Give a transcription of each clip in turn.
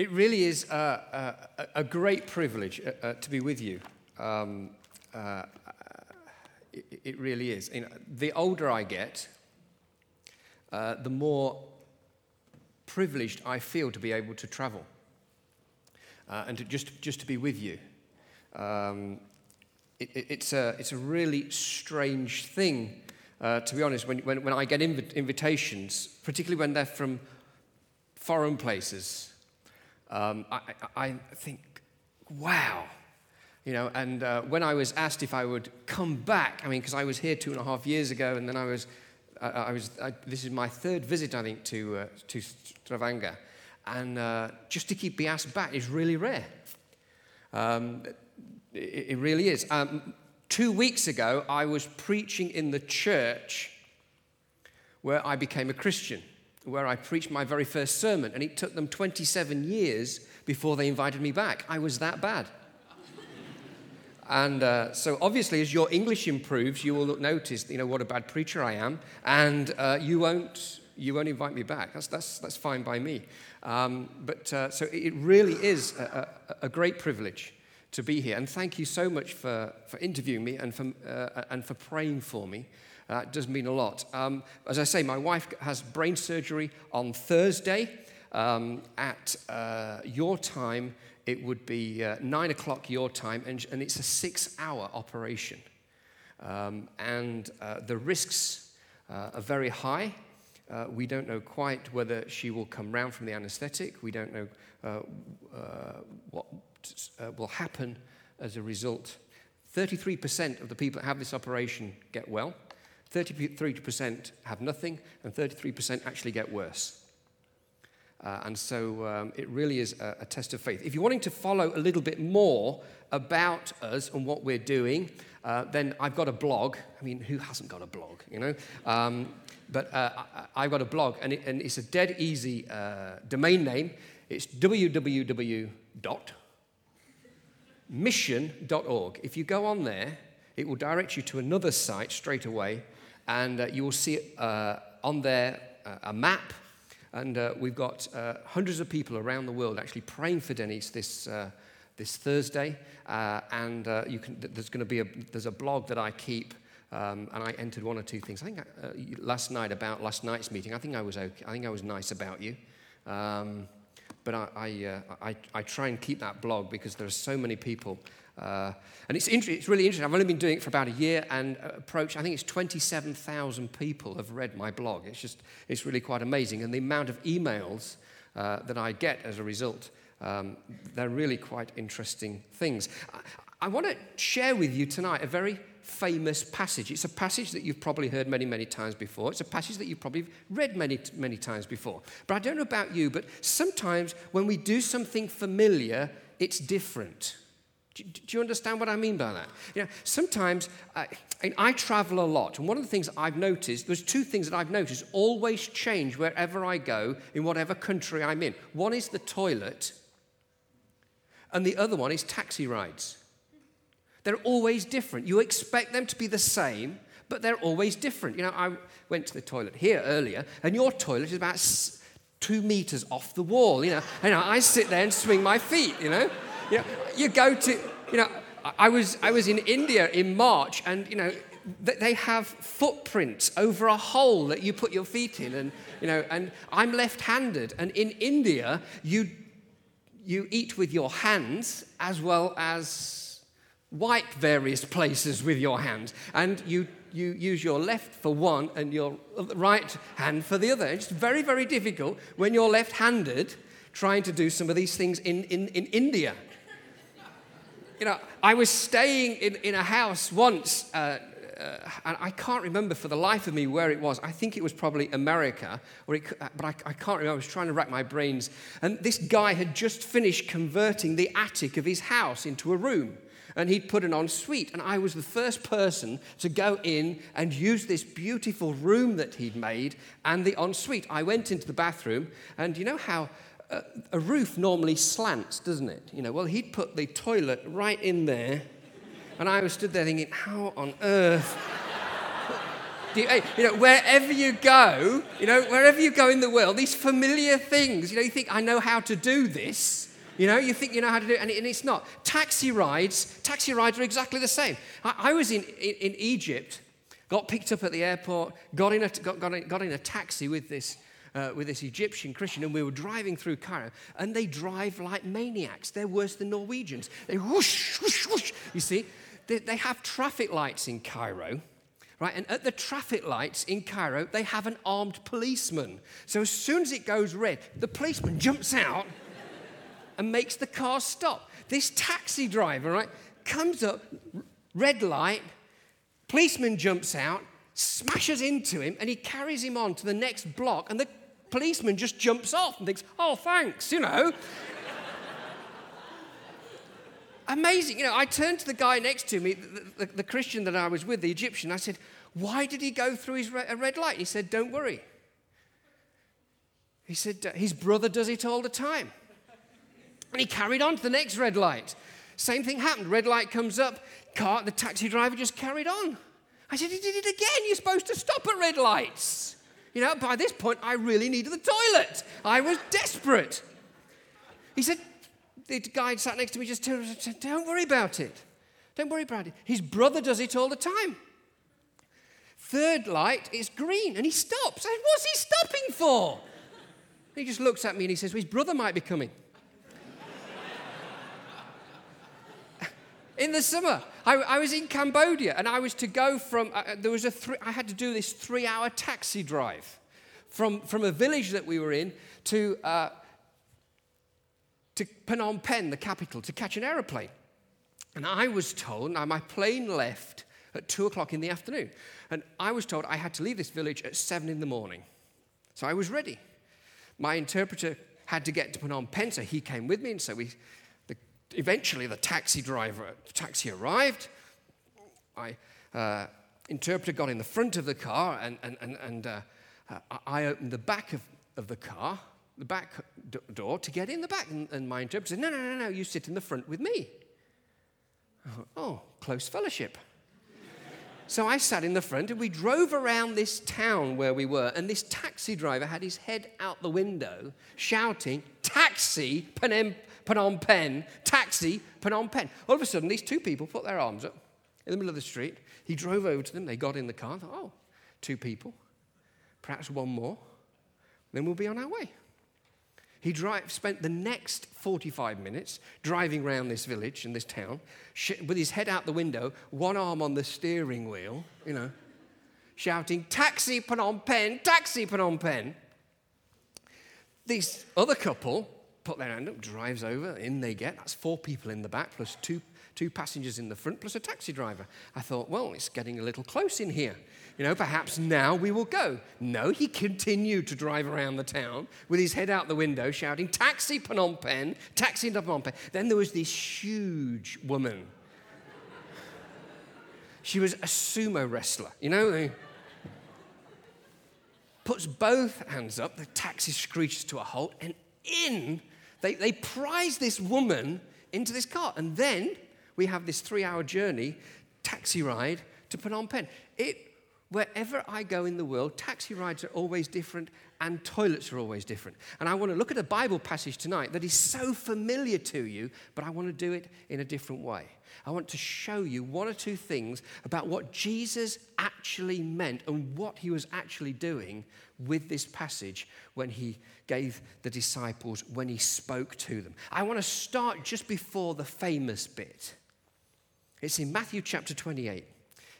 It really is a, a, a great privilege uh, uh, to be with you. Um, uh, it, it, really is. You know, the older I get, uh, the more privileged I feel to be able to travel uh, and to just, just to be with you. Um, it, it, it's, a, it's a really strange thing, uh, to be honest, when, when, when I get inv- invitations, particularly when they're from foreign places. Um, I, I, think, wow. You know, and uh, when I was asked if I would come back, I mean, because I was here two and a half years ago, and then I was, I, I was, I, this is my third visit, I think, to, uh, to Stavanger. And uh, just to keep being asked back is really rare. Um, it, it, really is. Um, two weeks ago, I was preaching in the church where I became a Christian, where I preached my very first sermon, and it took them 27 years before they invited me back. I was that bad. And uh, so, obviously, as your English improves, you will notice, you know, what a bad preacher I am, and uh, you won't you won't invite me back. That's, that's, that's fine by me. Um, but uh, so it really is a, a, a, great privilege to be here. And thank you so much for, for interviewing me and for, uh, and for praying for me. Uh, it does mean a lot. Um, as I say, my wife has brain surgery on Thursday. Um, at uh, your time, it would be uh, nine o'clock your time, and, and it's a six hour operation. Um, and uh, the risks are very high. Uh, we don't know quite whether she will come round from the anesthetic. We don't know uh, uh, what uh, will happen as a result. 33% of the people that have this operation get well, 33% have nothing, and 33% actually get worse. Uh, and so um, it really is a, a, test of faith. If you're wanting to follow a little bit more about us and what we're doing, uh, then I've got a blog. I mean, who hasn't got a blog, you know? Um, but uh, I, have got a blog, and, it, and, it's a dead easy uh, domain name. It's www.mission.org. If you go on there, it will direct you to another site straight away, and uh, you will see uh, on there uh, a map. And uh, we've got hundreds of people around the world actually praying for Denise this, this Thursday. and can, there's going to be a, there's a blog that I keep um, and I entered one or two things. I think uh, last night about last night's meeting, I think I was okay. I think I was nice about you. Um, but I, I, uh, I, I, try and keep that blog because there are so many people. Uh, and it's, inter- it's really interesting. I've only been doing it for about a year and uh, approach, I think it's 27,000 people have read my blog. It's just, it's really quite amazing. And the amount of emails uh, that I get as a result, um, they're really quite interesting things. I, I want to share with you tonight a very famous passage. It's a passage that you've probably heard many, many times before. It's a passage that you've probably read many, many times before. But I don't know about you, but sometimes when we do something familiar, it's different. Do, do you understand what I mean by that? You know, sometimes uh, I, I travel a lot, and one of the things I've noticed, there's two things that I've noticed always change wherever I go, in whatever country I'm in. One is the toilet, and the other one is taxi rides. They're always different. You expect them to be the same, but they're always different. You know, I went to the toilet here earlier, and your toilet is about two meters off the wall. You know, and I sit there and swing my feet. You know, you, know, you go to, you know, I was I was in India in March, and you know, they have footprints over a hole that you put your feet in, and you know, and I'm left-handed, and in India you you eat with your hands as well as wipe various places with your hands, and you, you use your left for one and your right hand for the other. It's very, very difficult when you're left handed trying to do some of these things in, in, in India. You know, I was staying in, in a house once, uh, uh, and I can't remember for the life of me where it was. I think it was probably America, or it, but I, I can't remember. I was trying to rack my brains. And this guy had just finished converting the attic of his house into a room and he'd put an ensuite. And I was the first person to go in and use this beautiful room that he'd made and the ensuite. I went into the bathroom, and you know how a, roof normally slants, doesn't it? You know, well, he'd put the toilet right in there, and I was stood there thinking, how on earth? You, you know, wherever you go, you know, wherever you go in the world, these familiar things, you know, you think, I know how to do this. You know, you think you know how to do it, and, it's not. Taxi rides, taxi rides are exactly the same. I, I was in, in, in, Egypt, got picked up at the airport, got in a, got, got in, got in a taxi with this, uh, with this Egyptian Christian, and we were driving through Cairo, and they drive like maniacs. They're worse than Norwegians. They whoosh, whoosh, whoosh. You see, they, they have traffic lights in Cairo. Right, and at the traffic lights in Cairo, they have an armed policeman. So as soon as it goes red, the policeman jumps out and makes the car stop. This taxi driver, right, comes up, red light, policeman jumps out, smashes into him, and he carries him on to the next block, and the policeman just jumps off and thinks, oh, thanks, you know. Amazing. You know, I turned to the guy next to me, the, the, the, Christian that I was with, the Egyptian. I said, Why did he go through his re- a red light? He said, Don't worry. He said, uh, His brother does it all the time. And he carried on to the next red light. Same thing happened. Red light comes up, car, the taxi driver just carried on. I said, He did it again. You're supposed to stop at red lights. You know, by this point, I really needed the toilet. I was desperate. He said, the guy sat next to me just turned and said, Don't worry about it. Don't worry about it. His brother does it all the time. Third light is green, and he stops. I said, What's he stopping for? He just looks at me and he says, well, His brother might be coming. In the summer, I, I, was in Cambodia and I was to go from, uh, uh there was a three, I had to do this three hour taxi drive from, from a village that we were in to uh, to Phnom Penh, the capital, to catch an aeroplane. And I was told, now my plane left at two o'clock in the afternoon. And I was told I had to leave this village at seven in the morning. So I was ready. My interpreter had to get to Phnom Penh, so he came with me. And so we, eventually the taxi driver, the taxi arrived. My uh, interpreter got in the front of the car, and, and, and, and uh, I opened the back of, of the car the back door to get in the back. And, and my interpreter said, No, no, no, no, you sit in the front with me. oh, close fellowship. so I sat in the front and we drove around this town where we were. And this taxi driver had his head out the window shouting, Taxi, Phnom, Phnom Penh, taxi, Phnom Penh. All of a sudden, these two people put their arms up in the middle of the street. He drove over to them. They got in the car. Thought, oh, two people, perhaps one more. Then we'll be on our way. He drive, spent the next 45 minutes driving around this village and this town with his head out the window, one arm on the steering wheel, you know, shouting, Taxi Phnom Penh, taxi Phnom Penh. This other couple put their hand up, drives over, in they get. That's four people in the back, plus two, two passengers in the front, plus a taxi driver. I thought, well, it's getting a little close in here. You know, perhaps now we will go. No, he continued to drive around the town with his head out the window shouting, Taxi Phnom Penh, taxi Phnom Penh. Then there was this huge woman. she was a sumo wrestler, you know? puts both hands up, the taxi screeches to a halt, and in, they, they prize this woman into this car. And then we have this three hour journey, taxi ride to Phnom Penh. It Wherever I go in the world, taxi rides are always different and toilets are always different. And I want to look at a Bible passage tonight that is so familiar to you, but I want to do it in a different way. I want to show you one or two things about what Jesus actually meant and what he was actually doing with this passage when he gave the disciples, when he spoke to them. I want to start just before the famous bit. It's in Matthew chapter 28.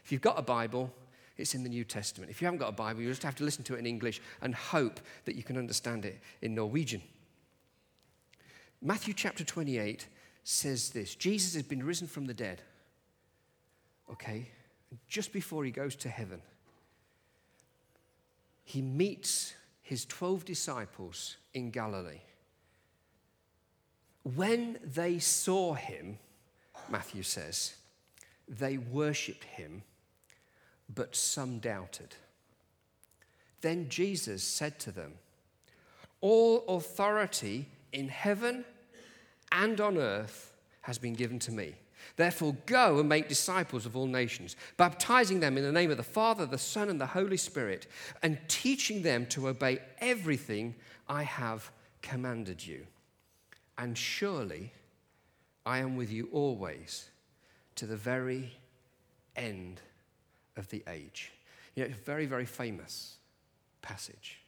If you've got a Bible, it's in the New Testament. If you haven't got a Bible, you just have to listen to it in English and hope that you can understand it in Norwegian. Matthew chapter 28 says this Jesus has been risen from the dead. Okay? Just before he goes to heaven, he meets his 12 disciples in Galilee. When they saw him, Matthew says, they worshipped him but some doubted. Then Jesus said to them, All authority in heaven and on earth has been given to me. Therefore, go and make disciples of all nations, baptizing them in the name of the Father, the Son, and the Holy Spirit, and teaching them to obey everything I have commanded you. And surely I am with you always to the very end of the age. You know, it's a very, very famous passage.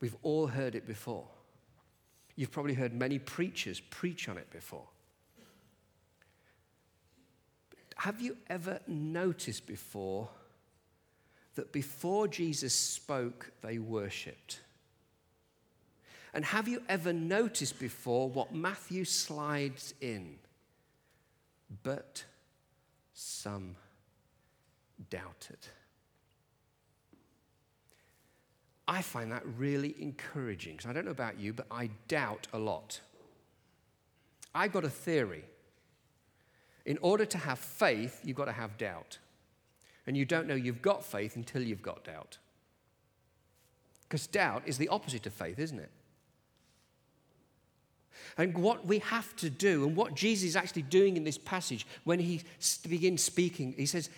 We've all heard it before. You've probably heard many preachers preach on it before. Have you ever noticed before that before Jesus spoke, they worshipped? And have you ever noticed before what Matthew slides in? But some doubted. I find that really encouraging because I don't know about you, but I doubt a lot. I've got a theory. In order to have faith, you've got to have doubt. And you don't know you've got faith until you've got doubt. Because doubt is the opposite of faith, isn't it? And what we have to do, and what Jesus is actually doing in this passage when he begins speaking, he says,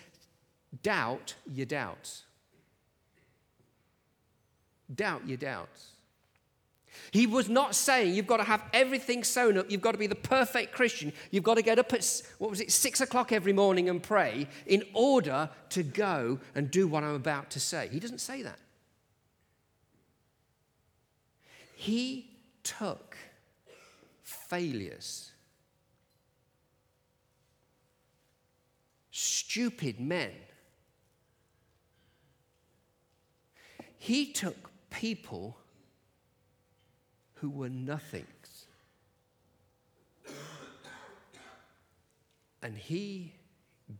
Doubt your doubts. Doubt your doubts. He was not saying you've got to have everything sewn up, you've got to be the perfect Christian, you've got to get up at, what was it, six o'clock every morning and pray in order to go and do what I'm about to say. He doesn't say that. He took failures, stupid men. He took people who were nothings. And he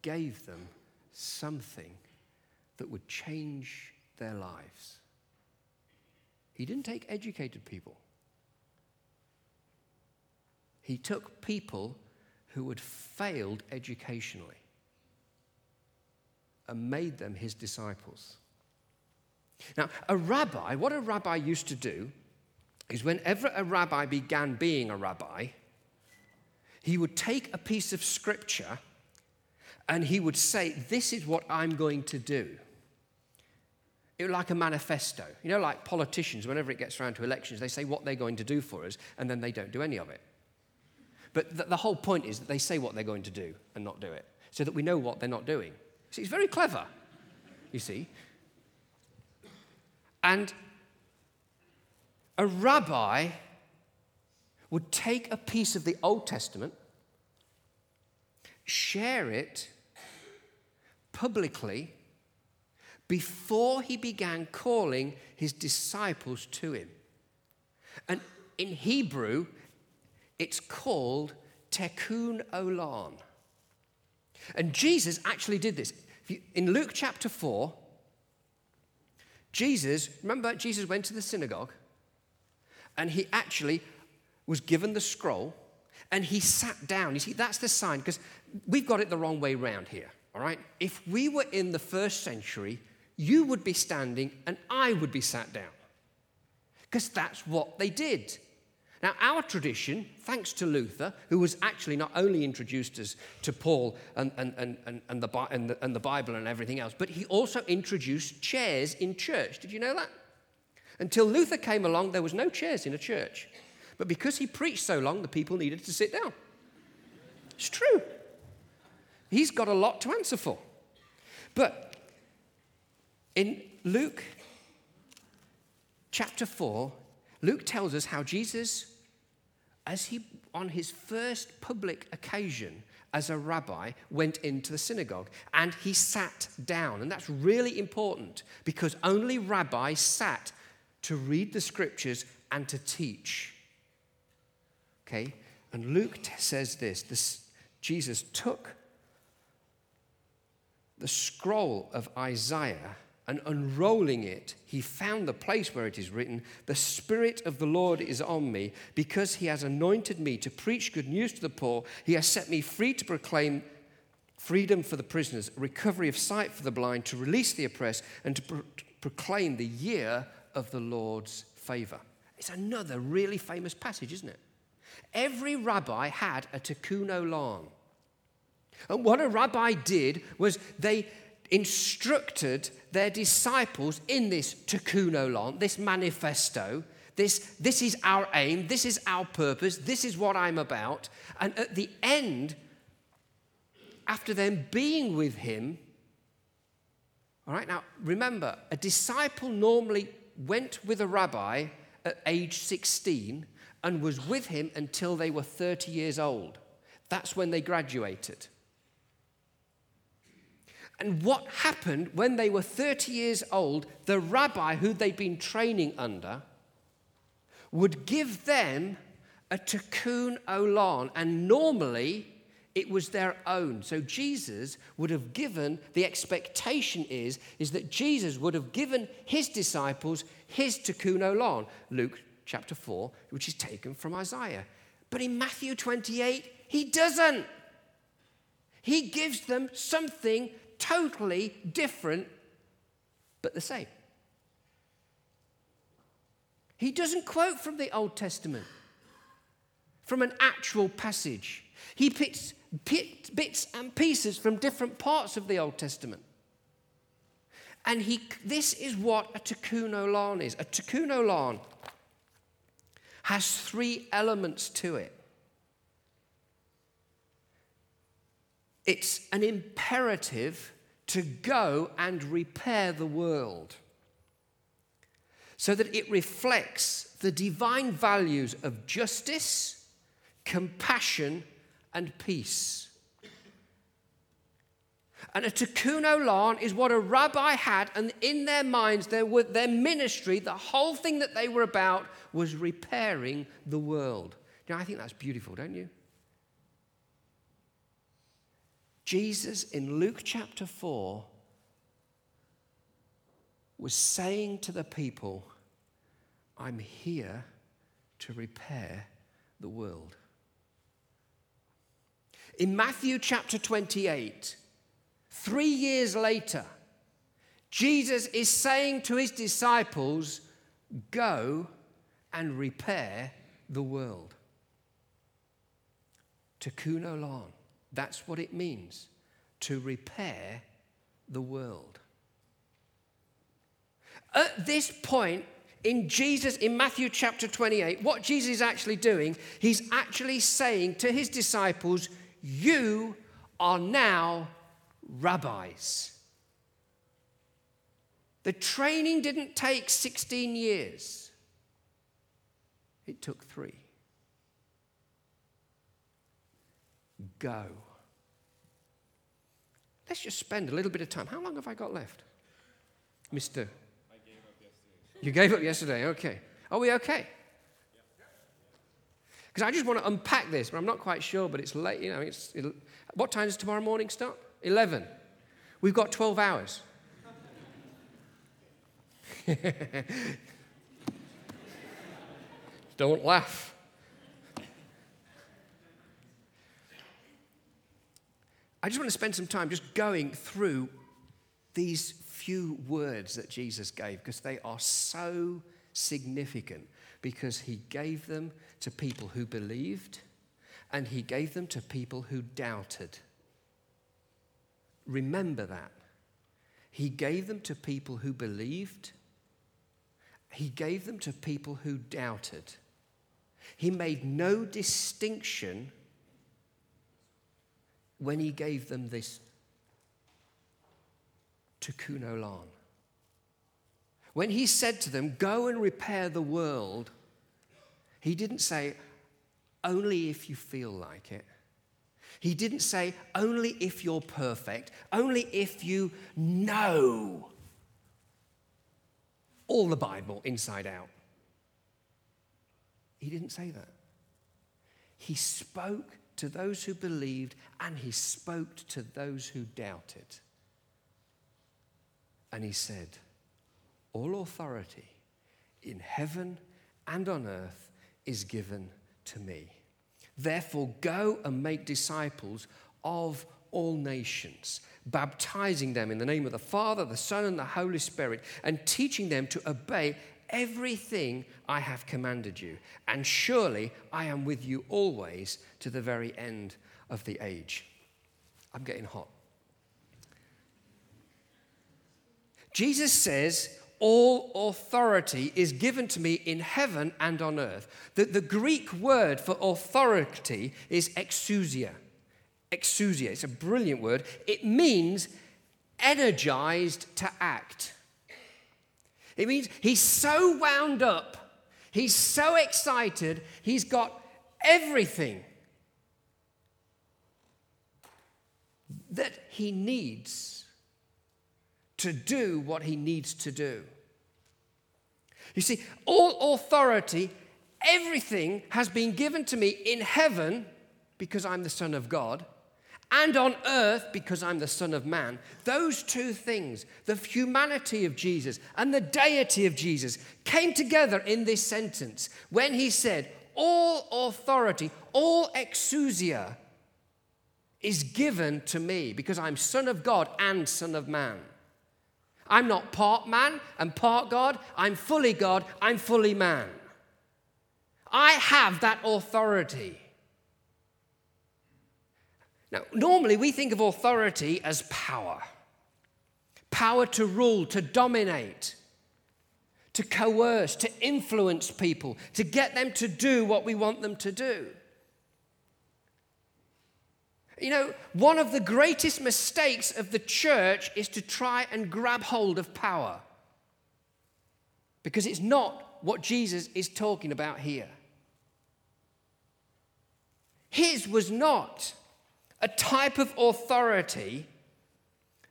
gave them something that would change their lives. He didn't take educated people. He took people who had failed educationally and made them his disciples. Now, a rabbi, what a rabbi used to do is whenever a rabbi began being a rabbi, he would take a piece of scripture and he would say, This is what I'm going to do. It was like a manifesto. You know, like politicians, whenever it gets around to elections, they say what they're going to do for us, and then they don't do any of it. But the, the whole point is that they say what they're going to do and not do it, so that we know what they're not doing. See, it's very clever, you see. And a rabbi would take a piece of the Old Testament, share it publicly before he began calling his disciples to him. And in Hebrew, it's called Tikkun Olam. And Jesus actually did this. In Luke chapter 4, Jesus, remember, Jesus went to the synagogue and he actually was given the scroll and he sat down. You see, that's the sign because we've got it the wrong way round here, all right? If we were in the first century, you would be standing and I would be sat down because that's what they did. Now, our tradition, thanks to Luther, who was actually not only introduced us to Paul and, and, and, and, the, and, the, and the Bible and everything else, but he also introduced chairs in church. Did you know that? Until Luther came along, there was no chairs in a church. But because he preached so long, the people needed to sit down. It's true. He's got a lot to answer for. But in Luke chapter 4, Luke tells us how Jesus, as he on his first public occasion as a rabbi, went into the synagogue and he sat down. And that's really important because only rabbis sat to read the scriptures and to teach. Okay? And Luke t- says this, this Jesus took the scroll of Isaiah and unrolling it, he found the place where it is written, The Spirit of the Lord is on me, because he has anointed me to preach good news to the poor. He has set me free to proclaim freedom for the prisoners, recovery of sight for the blind, to release the oppressed, and to pro- proclaim the year of the Lord's favor. It's another really famous passage, isn't it? Every rabbi had a tikkun olam. And what a rabbi did was they instructed their disciples in this tikkun this manifesto. This, this is our aim, this is our purpose, this is what I'm about. And at the end, after them being with him, all right, now remember, a disciple normally went with a rabbi at age 16 and was with him until they were 30 years old. That's when they graduated. And what happened when they were 30 years old, the rabbi who they'd been training under would give them a tikkun olam, and normally it was their own. So Jesus would have given, the expectation is, is that Jesus would have given his disciples his tikkun olam. Luke chapter 4, which is taken from Isaiah. But in Matthew 28, he doesn't. He gives them something totally different, but the same. He doesn't quote from the Old Testament, from an actual passage. He picks bits and pieces from different parts of the Old Testament. And he, this is what a tikkun olam is. A tikkun olam has three elements to it. It's an imperative to go and repair the world so that it reflects the divine values of justice, compassion, and peace. And a tikkun olam is what a rabbi had, and in their minds, their, their ministry, the whole thing that they were about was repairing the world. Know, I think that's beautiful, don't you? Jesus in Luke chapter 4 was saying to the people, I'm here to repair the world. In Matthew chapter 28, three years later, Jesus is saying to his disciples, Go and repair the world. Tikkun olam. That's what it means to repair the world. At this point, in Jesus, in Matthew chapter 28, what Jesus is actually doing, he's actually saying to his disciples, You are now rabbis. The training didn't take 16 years, it took three. go. Let's just spend a little bit of time. How long have I got left? Mr. You gave up yesterday, okay. Are we okay? Because I just want to unpack this, but I'm not quite sure, but it's late, you know. It's, it, what time does tomorrow morning start? 11. We've got 12 hours. Don't laugh. I just want to spend some time just going through these few words that Jesus gave because they are so significant because he gave them to people who believed and he gave them to people who doubted. Remember that. He gave them to people who believed, he gave them to people who doubted. He made no distinction when he gave them this tikkun olam. When he said to them, Go and repair the world, he didn't say, Only if you feel like it. He didn't say, Only if you're perfect, only if you know all the Bible inside out. He didn't say that. He spoke to those who believed, and he spoke to those who doubted. And he said, All authority in heaven and on earth is given to me. Therefore, go and make disciples of all nations, baptizing them in the name of the Father, the Son, and the Holy Spirit, and teaching them to obey everything I have commanded you. And surely I am with you always to the very end of the age. I'm getting hot. Jesus says, All authority is given to me in heaven and on earth. The, the Greek word for authority is exousia. Exousia. It's a brilliant word. It means energized to act. It means he's so wound up, he's so excited, he's got everything that he needs to do what he needs to do. You see, all authority, everything has been given to me in heaven because I'm the Son of God and on earth because I'm the Son of Man. Those two things, the humanity of Jesus and the deity of Jesus, came together in this sentence when he said, All authority, all exousia is given to me because I'm Son of God and Son of Man. I'm not part man and part God. I'm fully God. I'm fully man. I have that authority. Now, normally we think of authority as power power to rule, to dominate, to coerce, to influence people, to get them to do what we want them to do. You know, one of the greatest mistakes of the church is to try and grab hold of power. Because it's not what Jesus is talking about here. His was not a type of authority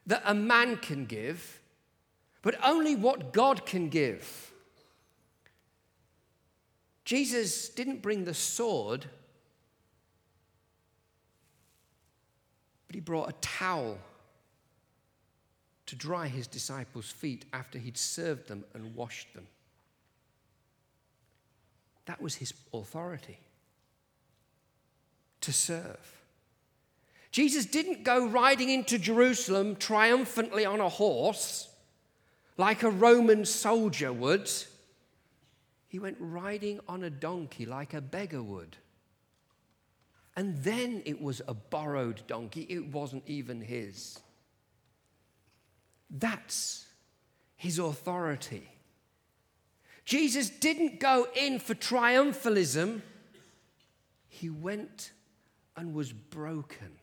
that a man can give, but only what God can give. Jesus didn't bring the sword, but he brought a towel to dry his disciples' feet after he'd served them and washed them. That was his authority to serve. Jesus didn't go riding into Jerusalem triumphantly on a horse like a Roman soldier would. He went riding on a donkey like a beggar would. And then it was a borrowed donkey, it wasn't even his. That's his authority. Jesus didn't go in for triumphalism, he went and was broken.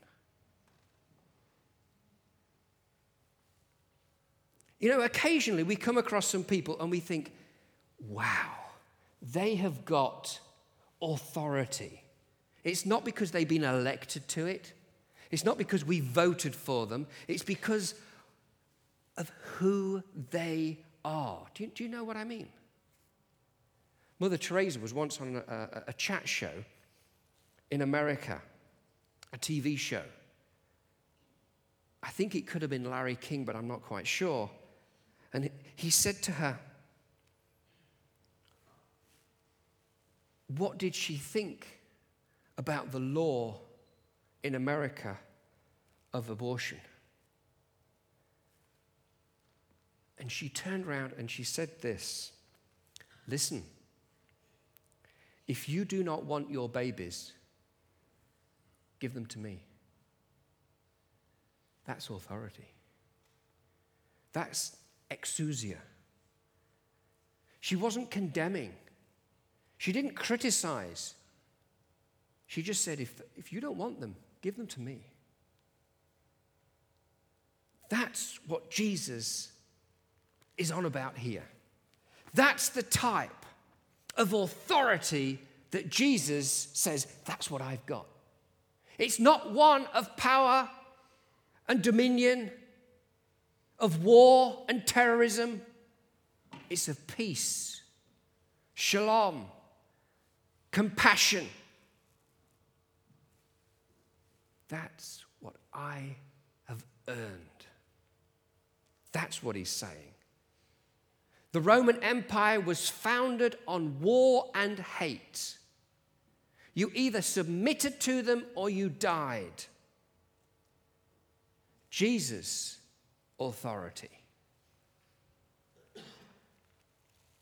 You know, occasionally we come across some people and we think, wow, they have got authority. It's not because they've been elected to it, it's not because we voted for them, it's because of who they are. Do you, do you know what I mean? Mother Teresa was once on a, a, a chat show in America, a TV show. I think it could have been Larry King, but I'm not quite sure. And he said to her, What did she think about the law in America of abortion? And she turned around and she said this Listen, if you do not want your babies, give them to me. That's authority. That's exousia. She wasn't condemning, she didn't criticize. She just said, if, if you don't want them, give them to me. That's what Jesus is on about here. That's the type of authority that Jesus says, that's what I've got. It's not one of power and dominion of war and terrorism, it's of peace, shalom, compassion. That's what I have earned. That's what he's saying. The Roman Empire was founded on war and hate. You either submitted to them or you died. Jesus authority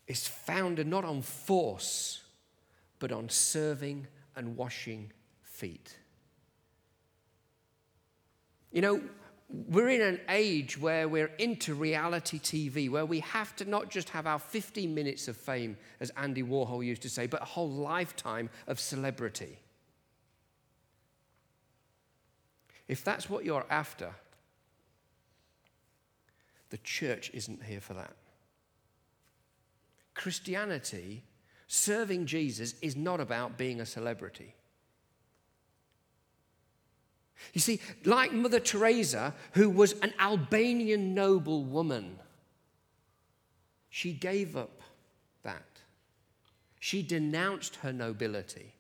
is founded not on force, but on serving and washing feet. You know, we're in an age where we're into reality TV, where we have to not just have our 15 minutes of fame, as Andy Warhol used to say, but a whole lifetime of celebrity. If that's what you're after, the church isn't here for that. Christianity, serving Jesus, is not about being a celebrity. You see, like Mother Teresa, who was an Albanian noble woman, she gave up that. She denounced her nobility.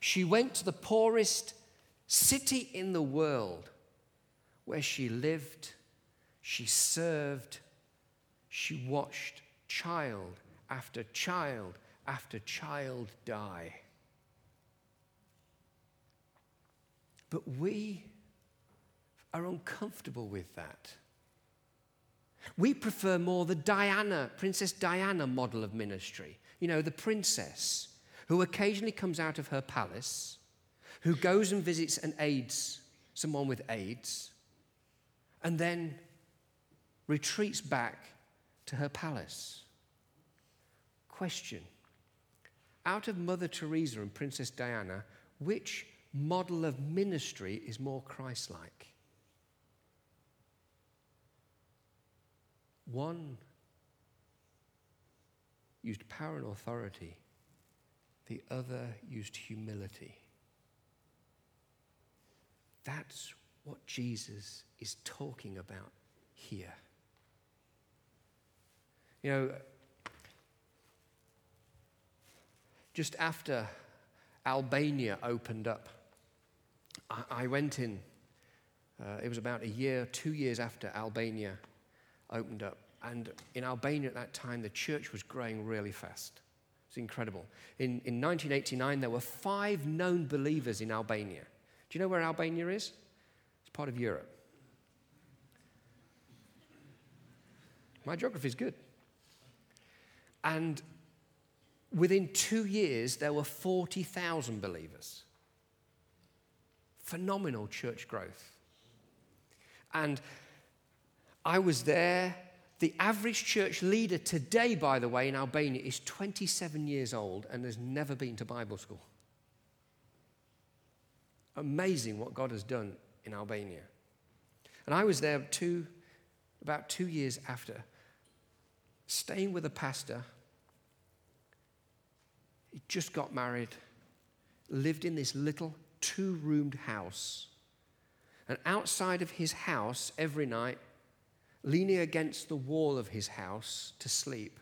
She went to the poorest city in the world where she lived, she served, she watched child after child after child die. But we are uncomfortable with that. We prefer more the Diana, Princess Diana model of ministry. You know, the princess who occasionally comes out of her palace, who goes and visits and aids someone with AIDS, and then retreats back to her palace. Question Out of Mother Teresa and Princess Diana, which model of ministry is more Christ like. One used power and authority, the other used humility. That's what Jesus is talking about here. You know, just after Albania opened up, I, went in, uh, it was about a year, two years after Albania opened up. And in Albania at that time, the church was growing really fast. It's incredible. In, in 1989, there were five known believers in Albania. Do you know where Albania is? It's part of Europe. My geography is good. And within two years, there were 40,000 believers phenomenal church growth. And I was there. The average church leader today, by the way, in Albania is 27 years old and has never been to Bible school. Amazing what God has done in Albania. And I was there two, about two years after, staying with a pastor. He just got married, lived in this little two roomed house. And outside of his house, every night, leaning against the wall of his house to sleep,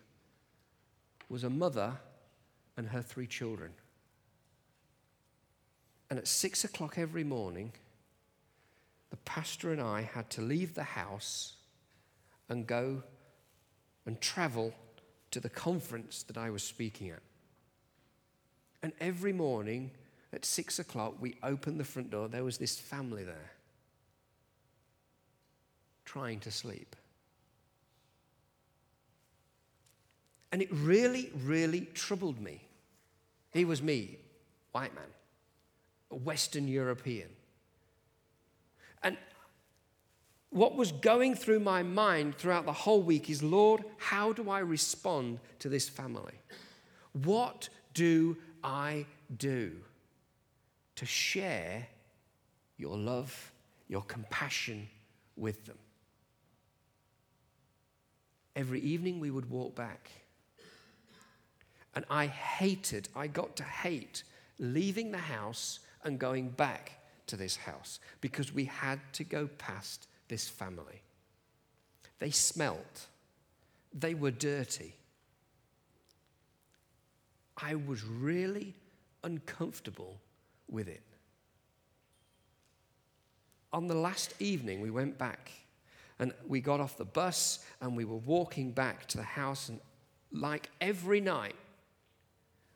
was a mother and her three children. And at six o'clock every morning, the pastor and I had to leave the house and go and travel to the conference that I was speaking at. And every morning, at six o'clock, we opened the front door. There was this family there trying to sleep. And it really, really troubled me. He was me, white man, a Western European. And what was going through my mind throughout the whole week is Lord, how do I respond to this family? What do I do? to share your love, your compassion with them. Every evening we would walk back. And I hated, I got to hate leaving the house and going back to this house because we had to go past this family. They smelt, they were dirty. I was really uncomfortable with it. On the last evening, we went back and we got off the bus and we were walking back to the house. And like every night,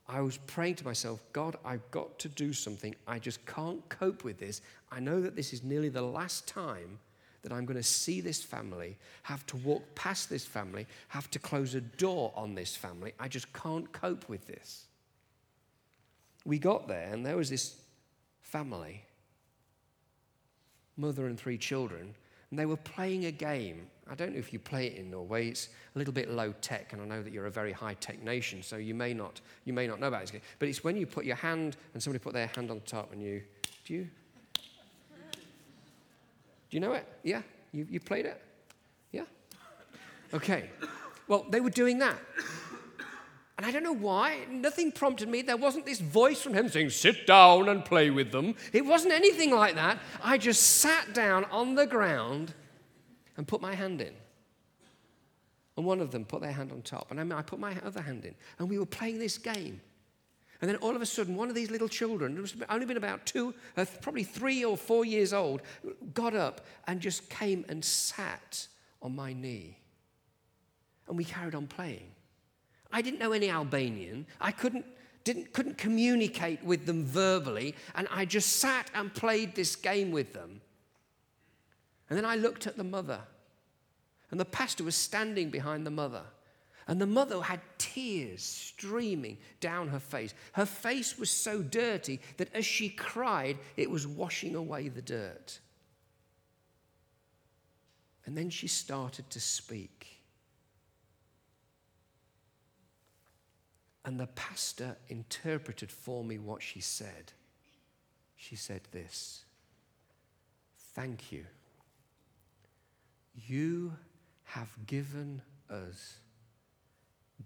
I was praying to myself, God, I've got to do something. I just can't cope with this. I know that this is nearly the last time that I'm going to see this family, have to walk past this family, have to close a door on this family. I just can't cope with this. We got there, and there was this family. mother and three children, and they were playing a game. I don't know if you play it in Norway. It's a little bit low tech, and I know that you're a very high tech nation, so you may not you may not know about this game. But it's when you put your hand and somebody put their hand on top, and you do you do you know it? Yeah, you you played it. Yeah. Okay. Well, they were doing that. And I don't know why, nothing prompted me. There wasn't this voice from him saying, sit down and play with them. It wasn't anything like that. I just sat down on the ground and put my hand in. And one of them put their hand on top, and I put my other hand in. And we were playing this game. And then all of a sudden, one of these little children, who's only been about two, uh, probably three or four years old, got up and just came and sat on my knee. And we carried on playing. I didn't know any Albanian. I couldn't, didn't, couldn't communicate with them verbally, and I just sat and played this game with them. And then I looked at the mother, and the pastor was standing behind the mother. And the mother had tears streaming down her face. Her face was so dirty that as she cried, it was washing away the dirt. And then she started to speak. And the pastor interpreted for me what she said. She said this Thank you. You have given us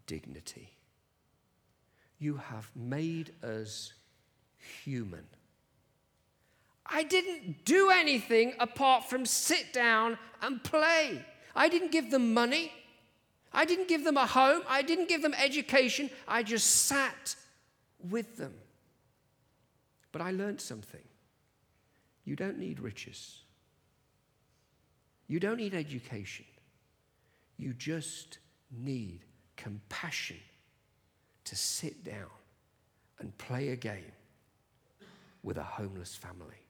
dignity. You have made us human. I didn't do anything apart from sit down and play. I didn't give them money. I didn't give them a home, I didn't give them education, I just sat with them. But I learned something. You don't need riches, you don't need education, you just need compassion to sit down and play a game with a homeless family.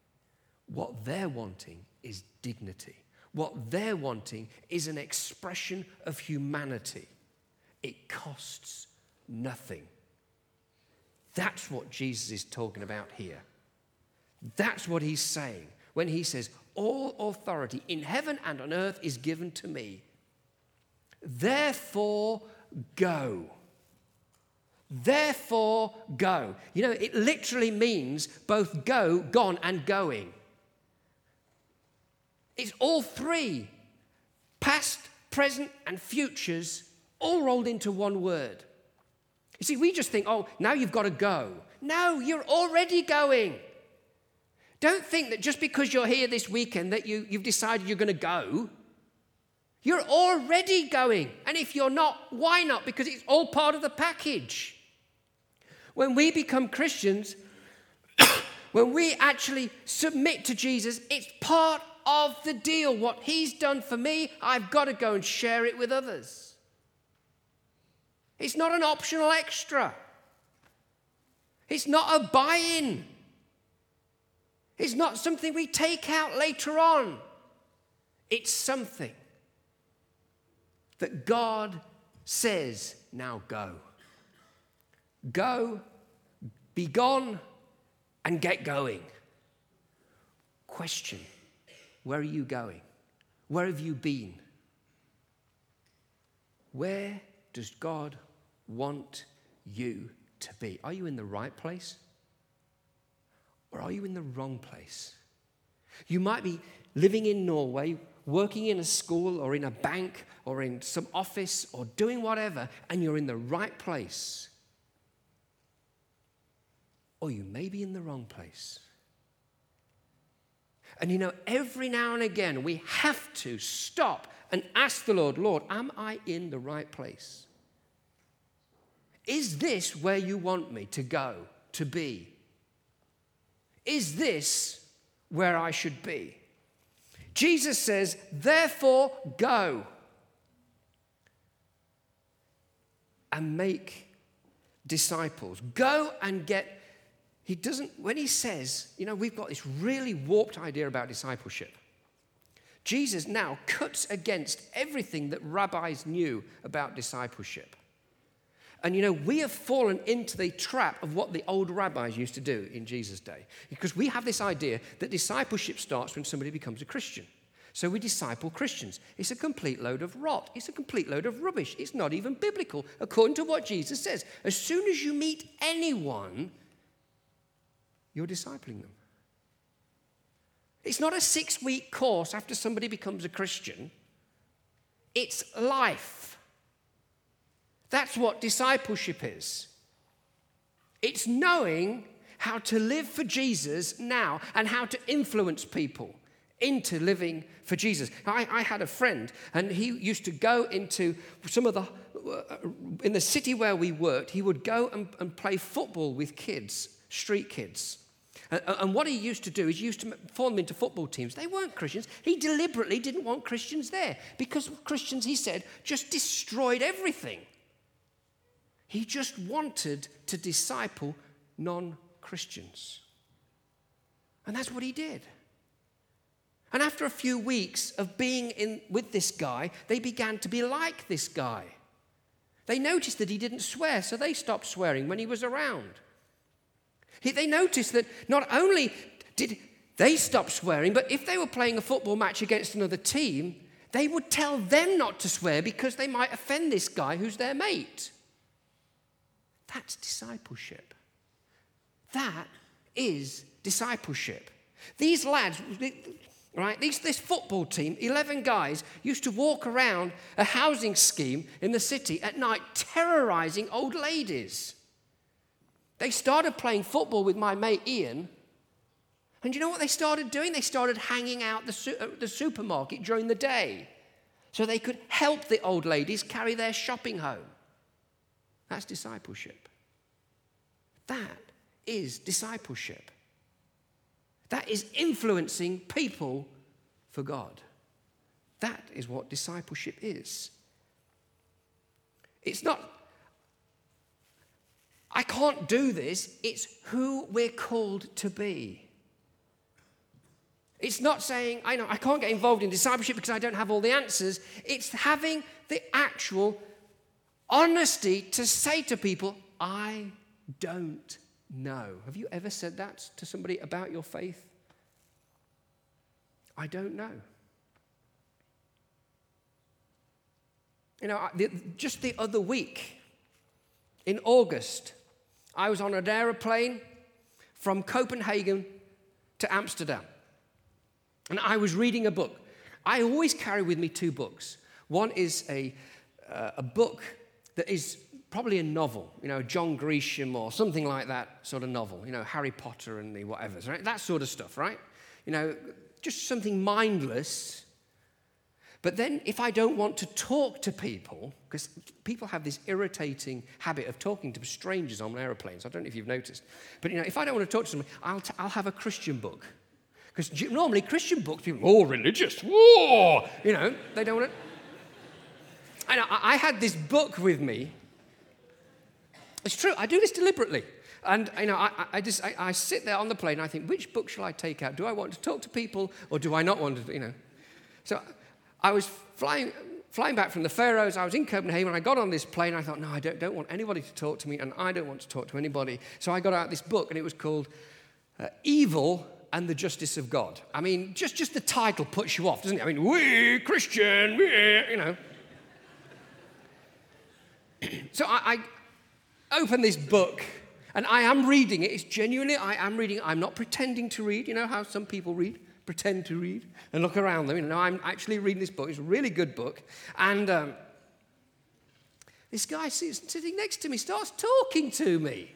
What they're wanting is dignity. What they're wanting is an expression of humanity. It costs nothing. That's what Jesus is talking about here. That's what he's saying when he says, All authority in heaven and on earth is given to me. Therefore, go. Therefore, go. You know, it literally means both go, gone, and going. It's all three past, present, and futures all rolled into one word. You see, we just think, oh, now you've got to go. No, you're already going. Don't think that just because you're here this weekend that you, you've decided you're going to go. You're already going. And if you're not, why not? Because it's all part of the package. When we become Christians, when we actually submit to Jesus, it's part of the deal. What he's done for me, I've got to go and share it with others. It's not an optional extra. It's not a buy in. It's not something we take out later on. It's something that God says, now go. Go, be gone, and get going. Question where are you going? Where have you been? Where does God want you to be? Are you in the right place? Or are you in the wrong place? You might be living in Norway, working in a school or in a bank or in some office or doing whatever, and you're in the right place. Or you may be in the wrong place. And you know, every now and again, we have to stop and ask the Lord, Lord, am I in the right place? Is this where you want me to go, to be? Is this where I should be? Jesus says, therefore, go and make disciples. Go and get he doesn't, when he says, you know, we've got this really warped idea about discipleship. Jesus now cuts against everything that rabbis knew about discipleship. And you know, we have fallen into the trap of what the old rabbis used to do in Jesus' day. Because we have this idea that discipleship starts when somebody becomes a Christian. So we disciple Christians. It's a complete load of rot. It's a complete load of rubbish. It's not even biblical, according to what Jesus says. As soon as you meet anyone, you're discipling them. It's not a six week course after somebody becomes a Christian, it's life. That's what discipleship is. It's knowing how to live for Jesus now and how to influence people into living for Jesus. I, I, had a friend, and he used to go into some of the, uh, in the city where we worked, he would go and, and play football with kids, street kids. And, and what he used to do is he used to form them into football teams. They weren't Christians. He deliberately didn't want Christians there because Christians, he said, just destroyed everything. He just wanted to disciple non Christians. And that's what he did. And after a few weeks of being in, with this guy, they began to be like this guy. They noticed that he didn't swear, so they stopped swearing when he was around. He, they noticed that not only did they stop swearing, but if they were playing a football match against another team, they would tell them not to swear because they might offend this guy who's their mate. That's discipleship. That is discipleship. These lads, right, these, this football team, 11 guys, used to walk around a housing scheme in the city at night terrorizing old ladies. They started playing football with my mate Ian. And you know what they started doing? They started hanging out the, su- uh, the supermarket during the day so they could help the old ladies carry their shopping home. That's discipleship. That is discipleship. That is influencing people for God. That is what discipleship is. It's not, I can't do this, it's who we're called to be. It's not saying, I know, I can't get involved in discipleship because I don't have all the answers. It's having the actual honesty to say to people, I don't know. Have you ever said that to somebody about your faith? I don't know. You know, just the other week, in August, I was on an aeroplane from Copenhagen to Amsterdam. And I was reading a book. I always carry with me two books. One is a, uh, a book that is probably a novel, you know, John Grisham or something like that sort of novel, you know, Harry Potter and the whatever, right? That sort of stuff, right? You know, just something mindless. But then if I don't want to talk to people, because people have this irritating habit of talking to strangers on airplanes. I don't know if you've noticed. But you know, if I don't want to talk to somebody, I'll, t- I'll have a Christian book. Because normally Christian books, people, oh, religious, whoa, you know, they don't want to. And I, I had this book with me it's true, I do this deliberately. And you know, I, I just I, I, sit there on the plane. I think, which book shall I take out? Do I want to talk to people, or do I not want to? You know, so I was flying flying back from the Faroes. I was in Copenhagen. I got on this plane. I thought, no, I don't, don't want anybody to talk to me, and I don't want to talk to anybody. So I got out this book, and it was called uh, "Evil and the Justice of God." I mean, just just the title puts you off, doesn't it? I mean, we Christian, we, you know. so I, open this book and I am reading it. It's genuinely, I am reading. I'm not pretending to read. You know how some people read, pretend to read, and look around them. You know, I'm actually reading this book. It's a really good book. And um, this guy sitting next to me starts talking to me.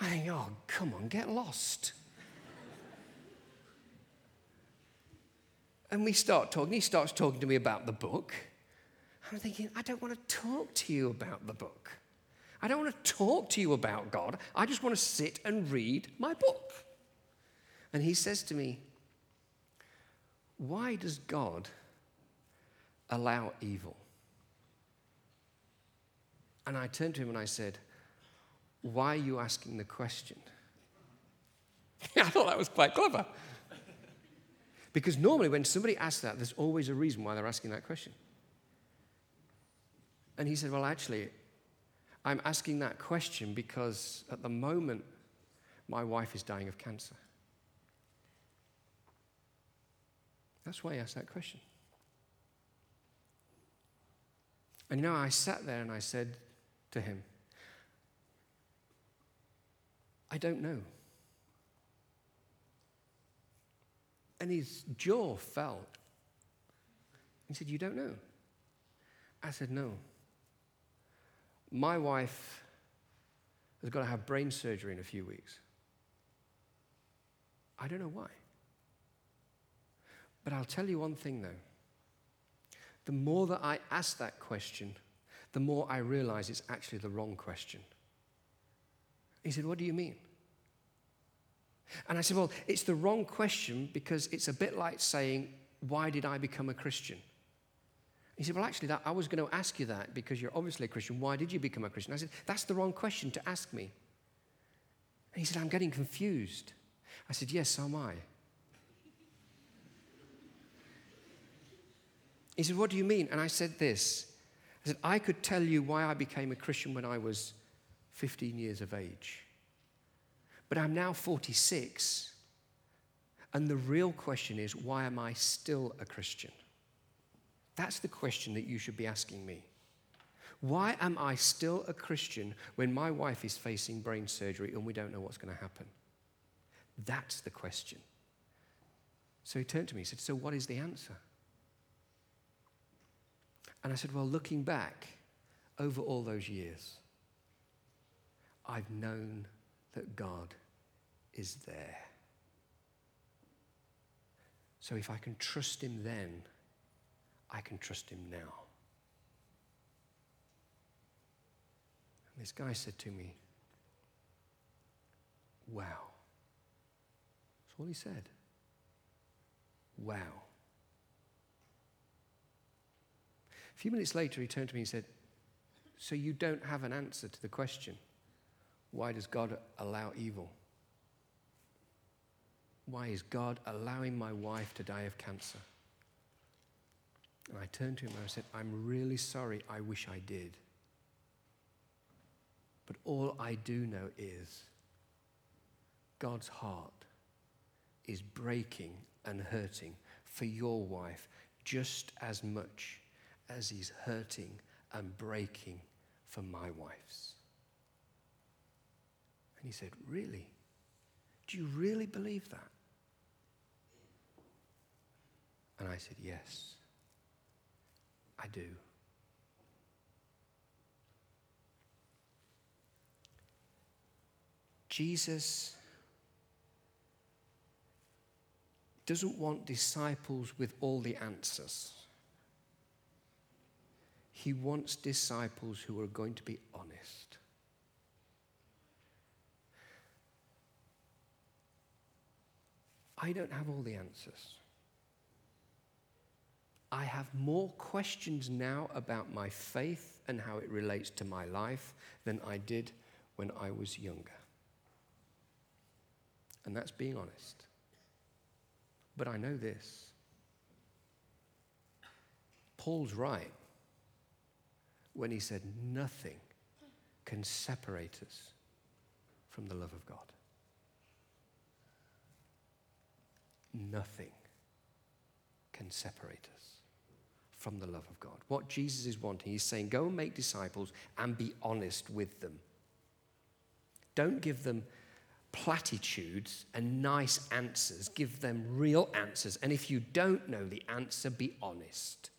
I think, oh, come on, get lost. and we start talking. He starts talking to me about the book. I'm thinking, I don't want to talk to you about the book. I don't want to talk to you about God. I just want to sit and read my book. And he says to me, Why does God allow evil? And I turned to him and I said, Why are you asking the question? I thought that was quite clever. Because normally, when somebody asks that, there's always a reason why they're asking that question. And he said, Well, actually, I'm asking that question because at the moment, my wife is dying of cancer. That's why I asked that question. And you know, I sat there and I said to him, I don't know. And his jaw fell. He said, You don't know? I said, No. My wife has got to have brain surgery in a few weeks. I don't know why. But I'll tell you one thing though. The more that I ask that question, the more I realize it's actually the wrong question. He said, What do you mean? And I said, Well, it's the wrong question because it's a bit like saying, Why did I become a Christian? He said, Well, actually, that, I was going to ask you that because you're obviously a Christian. Why did you become a Christian? I said, That's the wrong question to ask me. And he said, I'm getting confused. I said, Yes, so am I. He said, What do you mean? And I said this I said, I could tell you why I became a Christian when I was 15 years of age. But I'm now 46. And the real question is, why am I still a Christian? That's the question that you should be asking me. Why am I still a Christian when my wife is facing brain surgery and we don't know what's going to happen? That's the question. So he turned to me and said, So what is the answer? And I said, Well, looking back over all those years, I've known that God is there. So if I can trust Him then, I can trust Him now. And this guy said to me, Wow. That's all he said. Wow. A few minutes later, he turned to me and said, So you don't have an answer to the question why does God allow evil? Why is God allowing my wife to die of cancer? And I turned to him and I said, I'm really sorry. I wish I did. But all I do know is God's heart is breaking and hurting for your wife just as much as he's hurting and breaking for my wife's. And he said, Really? Do you really believe that? And I said, Yes, I do. Jesus doesn't want disciples with all the answers. He wants disciples who are going to be honest. I don't have all the answers. I have more questions now about my faith and how it relates to my life than I did when I was younger. And that's being honest. But I know this Paul's right when he said, Nothing can separate us from the love of God. Nothing can separate us from the love of God. What Jesus is wanting, he's saying, Go and make disciples and be honest with them. Don't give them platitudes and nice answers, give them real answers. And if you don't know the answer, be honest.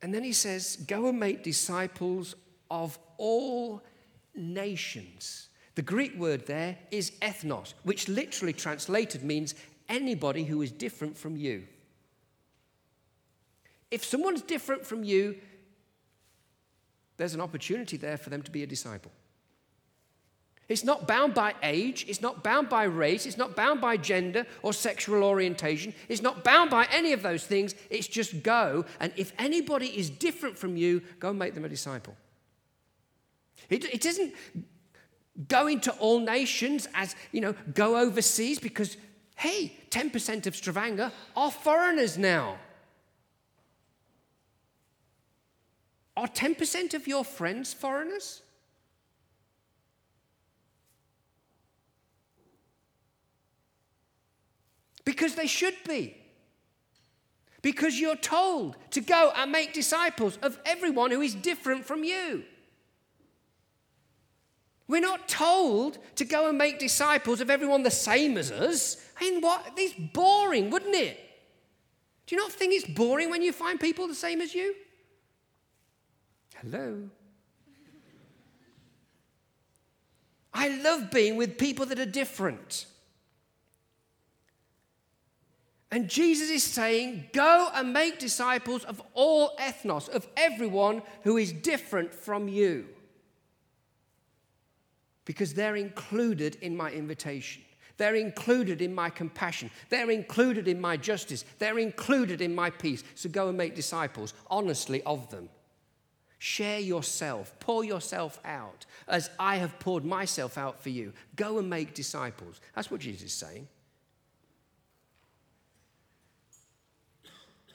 And then he says, Go and make disciples of all nations. The Greek word there is ethnos, which literally translated means anybody who is different from you. If someone's different from you, there's an opportunity there for them to be a disciple. It's not bound by age, it's not bound by race, it's not bound by gender or sexual orientation, it's not bound by any of those things. It's just go, and if anybody is different from you, go and make them a disciple. It, it isn't go into all nations as, you know, go overseas because, hey, 10% of Stavanger are foreigners now. Are 10% of your friends foreigners? Because they should be. Because you're told to go and make disciples of everyone who is different from you. We're not told to go and make disciples of everyone the same as us. I mean, what? It's boring, wouldn't it? Do you not think it's boring when you find people the same as you? Hello. I love being with people that are different. And Jesus is saying, Go and make disciples of all ethnos, of everyone who is different from you because they're included in my invitation. They're included in my compassion. They're included in my justice. They're included in my peace. So go and make disciples, honestly, of them. Share yourself, pour yourself out as I have poured myself out for you. Go and make disciples. That's what Jesus is saying.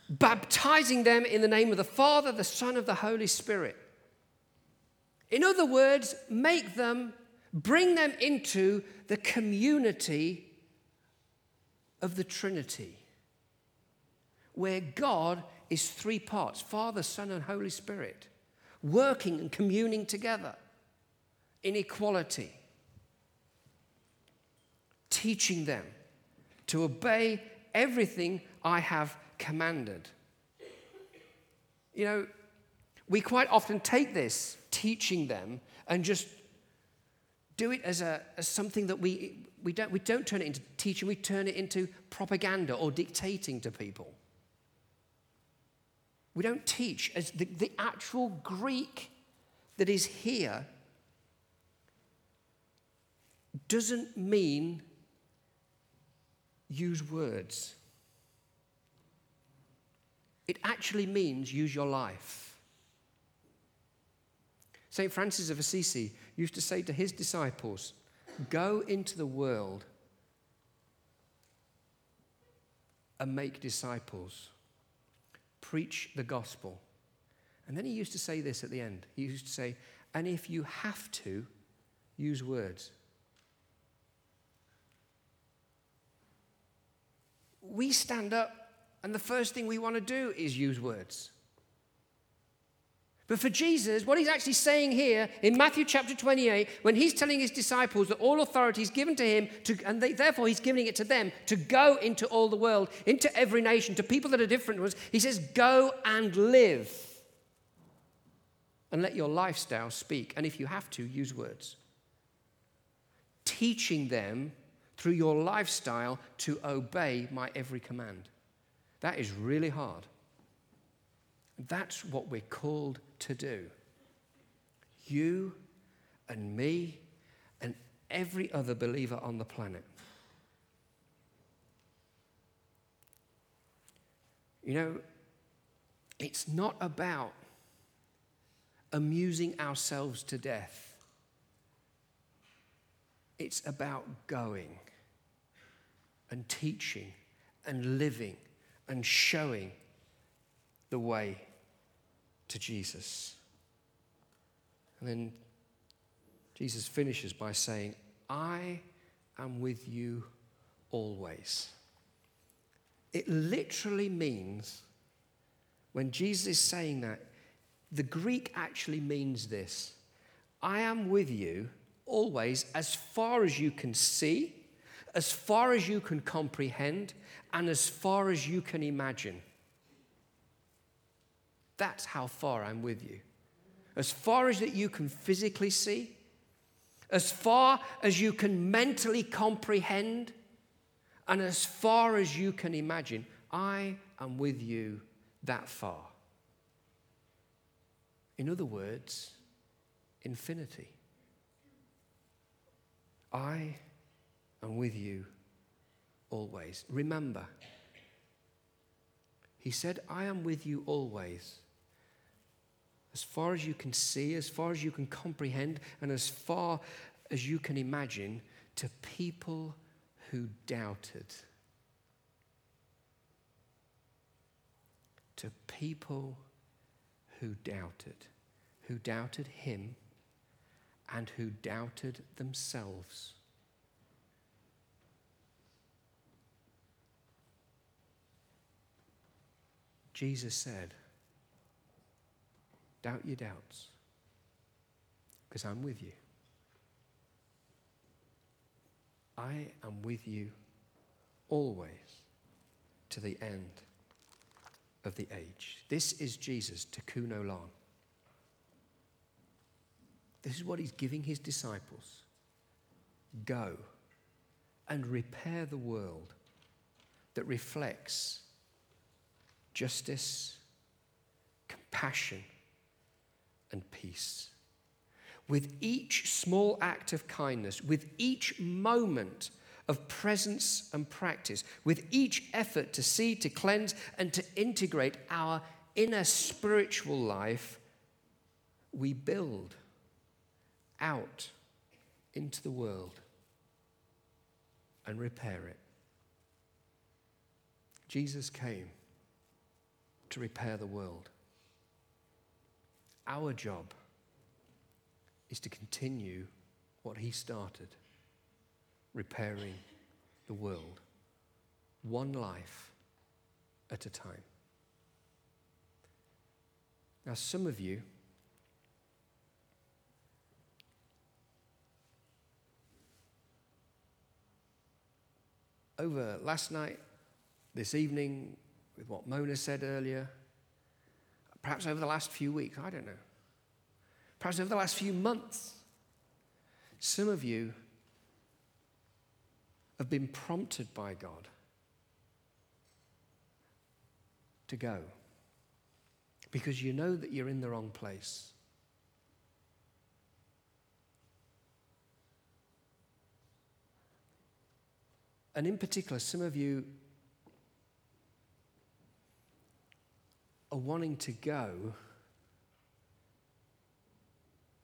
Baptizing them in the name of the Father, the Son, of the Holy Spirit. In other words, make them Bring them into the community of the Trinity, where God is three parts Father, Son, and Holy Spirit, working and communing together in equality, teaching them to obey everything I have commanded. You know, we quite often take this teaching them and just do it as, a, as something that we, we, don't, we don't turn it into teaching, we turn it into propaganda or dictating to people. We don't teach as the, the actual Greek that is here doesn't mean use words. It actually means use your life. St. Francis of Assisi used to say to his disciples, Go into the world and make disciples, preach the gospel. And then he used to say this at the end. He used to say, And if you have to, use words. We stand up, and the first thing we want to do is use words. But for Jesus, what he's actually saying here in Matthew chapter 28, when he's telling his disciples that all authority is given to him, to, and they, therefore he's giving it to them to go into all the world, into every nation, to people that are different ones, he says, Go and live. And let your lifestyle speak. And if you have to, use words. Teaching them through your lifestyle to obey my every command. That is really hard. That's what we're called to do. You and me and every other believer on the planet. You know, it's not about amusing ourselves to death. It's about going and teaching and living and showing the way to Jesus. And then Jesus finishes by saying, I am with you always. It literally means, when Jesus is saying that, the Greek actually means this I am with you always as far as you can see, as far as you can comprehend, and as far as you can imagine. That's how far I'm with you. As far as that you can physically see, as far as you can mentally comprehend, and as far as you can imagine, I am with you that far. In other words, infinity. I am with you always. Remember, he said, I am with you always as far as you can see, as far as you can comprehend, and as far as you can imagine, to people who doubted. To people who doubted, who doubted him and who doubted themselves. Jesus said, Doubt your doubts, because I'm with you. I am with you always to the end of the age. This is Jesus, Tikkun Olam. This is what he's giving his disciples. Go and repair the world that reflects justice, compassion, and peace. With each small act of kindness, with each moment of presence and practice, with each effort to see, to cleanse, and to integrate our inner spiritual life, we build out into the world and repair it. Jesus came to repair the world. Our job is to continue what he started, repairing the world, one life at a time. Now, some of you over last night, this evening, with what Mona said earlier, perhaps over the last few weeks, I don't know, perhaps over the last few months, some of you have been prompted by God to go because you know that you're in the wrong place. And in particular, some of you are wanting to go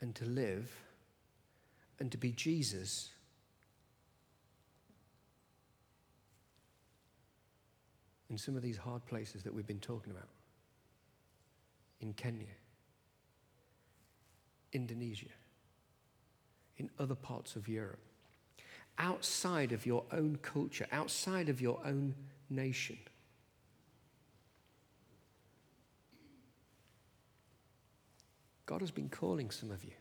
and to live and to be Jesus. In some of these hard places that we've been talking about in Kenya, Indonesia, in other parts of Europe outside of your own culture, outside of your own nation. God has been calling some of you.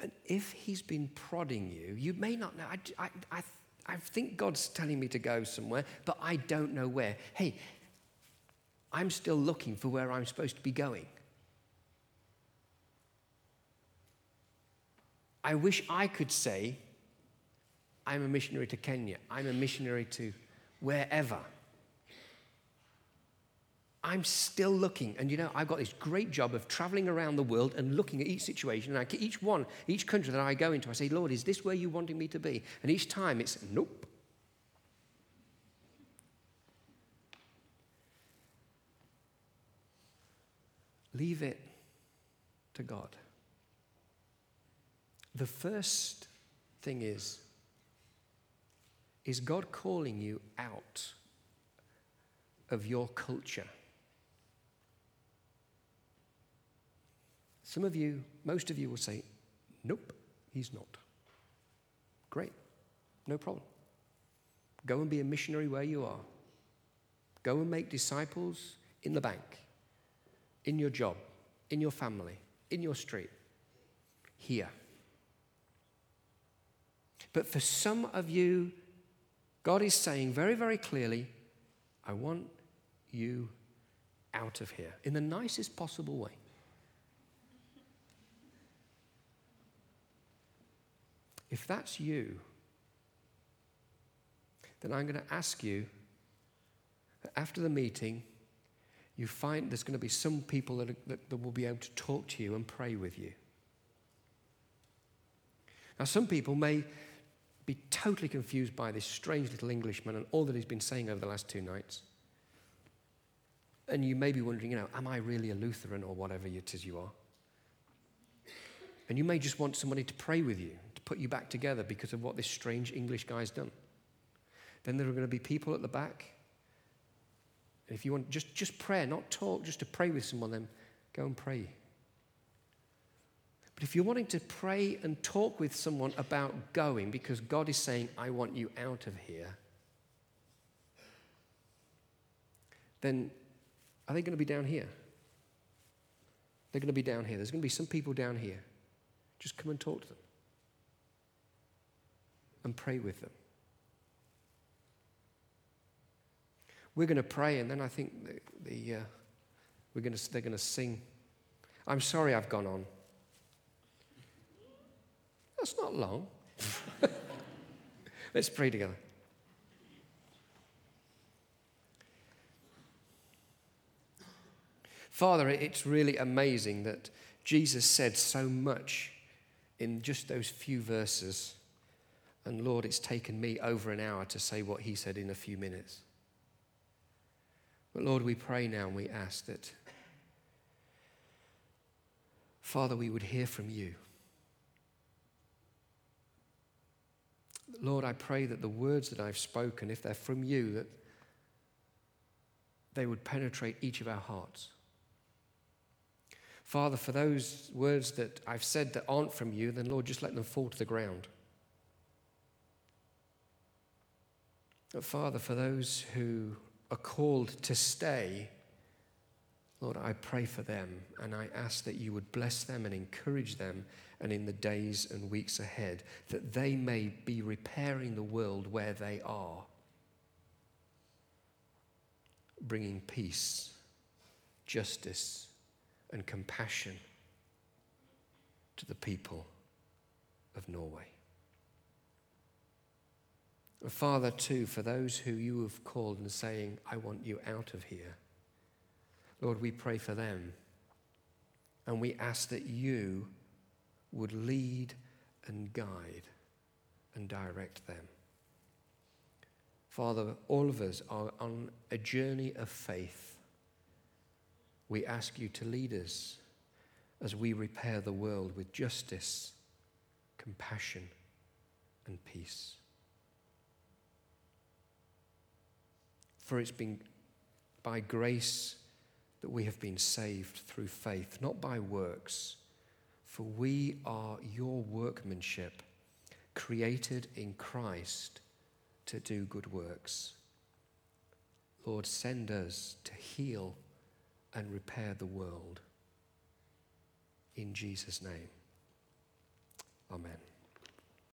And if He's been prodding you, you may not know. I, I, I, I think God's telling me to go somewhere, but I don't know where. Hey, I'm still looking for where I'm supposed to be going. I wish I could say, I'm a missionary to Kenya, I'm a missionary to wherever. I'm still looking. And you know, I've got this great job of traveling around the world and looking at each situation. And I, each one, each country that I go into, I say, Lord, is this where you wanting me to be? And each time it's, nope. Leave it to God. The first thing is, is God calling you out of your culture? Some of you, most of you will say, Nope, he's not. Great, no problem. Go and be a missionary where you are. Go and make disciples in the bank, in your job, in your family, in your street, here. But for some of you, God is saying very, very clearly, I want you out of here in the nicest possible way. If that's you, then I'm going to ask you that after the meeting, you find there's going to be some people that, are, that, that will be able to talk to you and pray with you. Now, some people may be totally confused by this strange little Englishman and all that he's been saying over the last two nights. And you may be wondering, you know, am I really a Lutheran or whatever it is you are? And you may just want somebody to pray with you, put you back together because of what this strange English guy's done. Then there are going to be people at the back And if you want just, just prayer, not talk, just to pray with someone, then go and pray. But if you're wanting to pray and talk with someone about going because God is saying, I want you out of here, then are they going to be down here? They're going to be down here. There's going to be some people down here. Just come and talk to them and pray with them. We're going to pray, and then I think the, the uh, we're going to, they're going to sing. I'm sorry I've gone on. That's not long. Let's pray together. Father, it's really amazing that Jesus said so much in just those few verses. And Lord, it's taken me over an hour to say what he said in a few minutes. But Lord, we pray now and we ask that, Father, we would hear from you. Lord, I pray that the words that I've spoken, if they're from you, that they would penetrate each of our hearts. Father, for those words that I've said that aren't from you, then Lord, just let them fall to the ground. But Father, for those who are called to stay, Lord, I pray for them and I ask that you would bless them and encourage them and in the days and weeks ahead, that they may be repairing the world where they are, bringing peace, justice, and compassion to the people of Norway. Father, too, for those who you have called and saying, I want you out of here, Lord, we pray for them. And we ask that you would lead and guide and direct them. Father, all of us are on a journey of faith. We ask you to lead us as we repair the world with justice, compassion, and peace. For it's been by grace that we have been saved through faith, not by works. For we are your workmanship, created in Christ to do good works. Lord, send us to heal and repair the world. In Jesus' name, amen.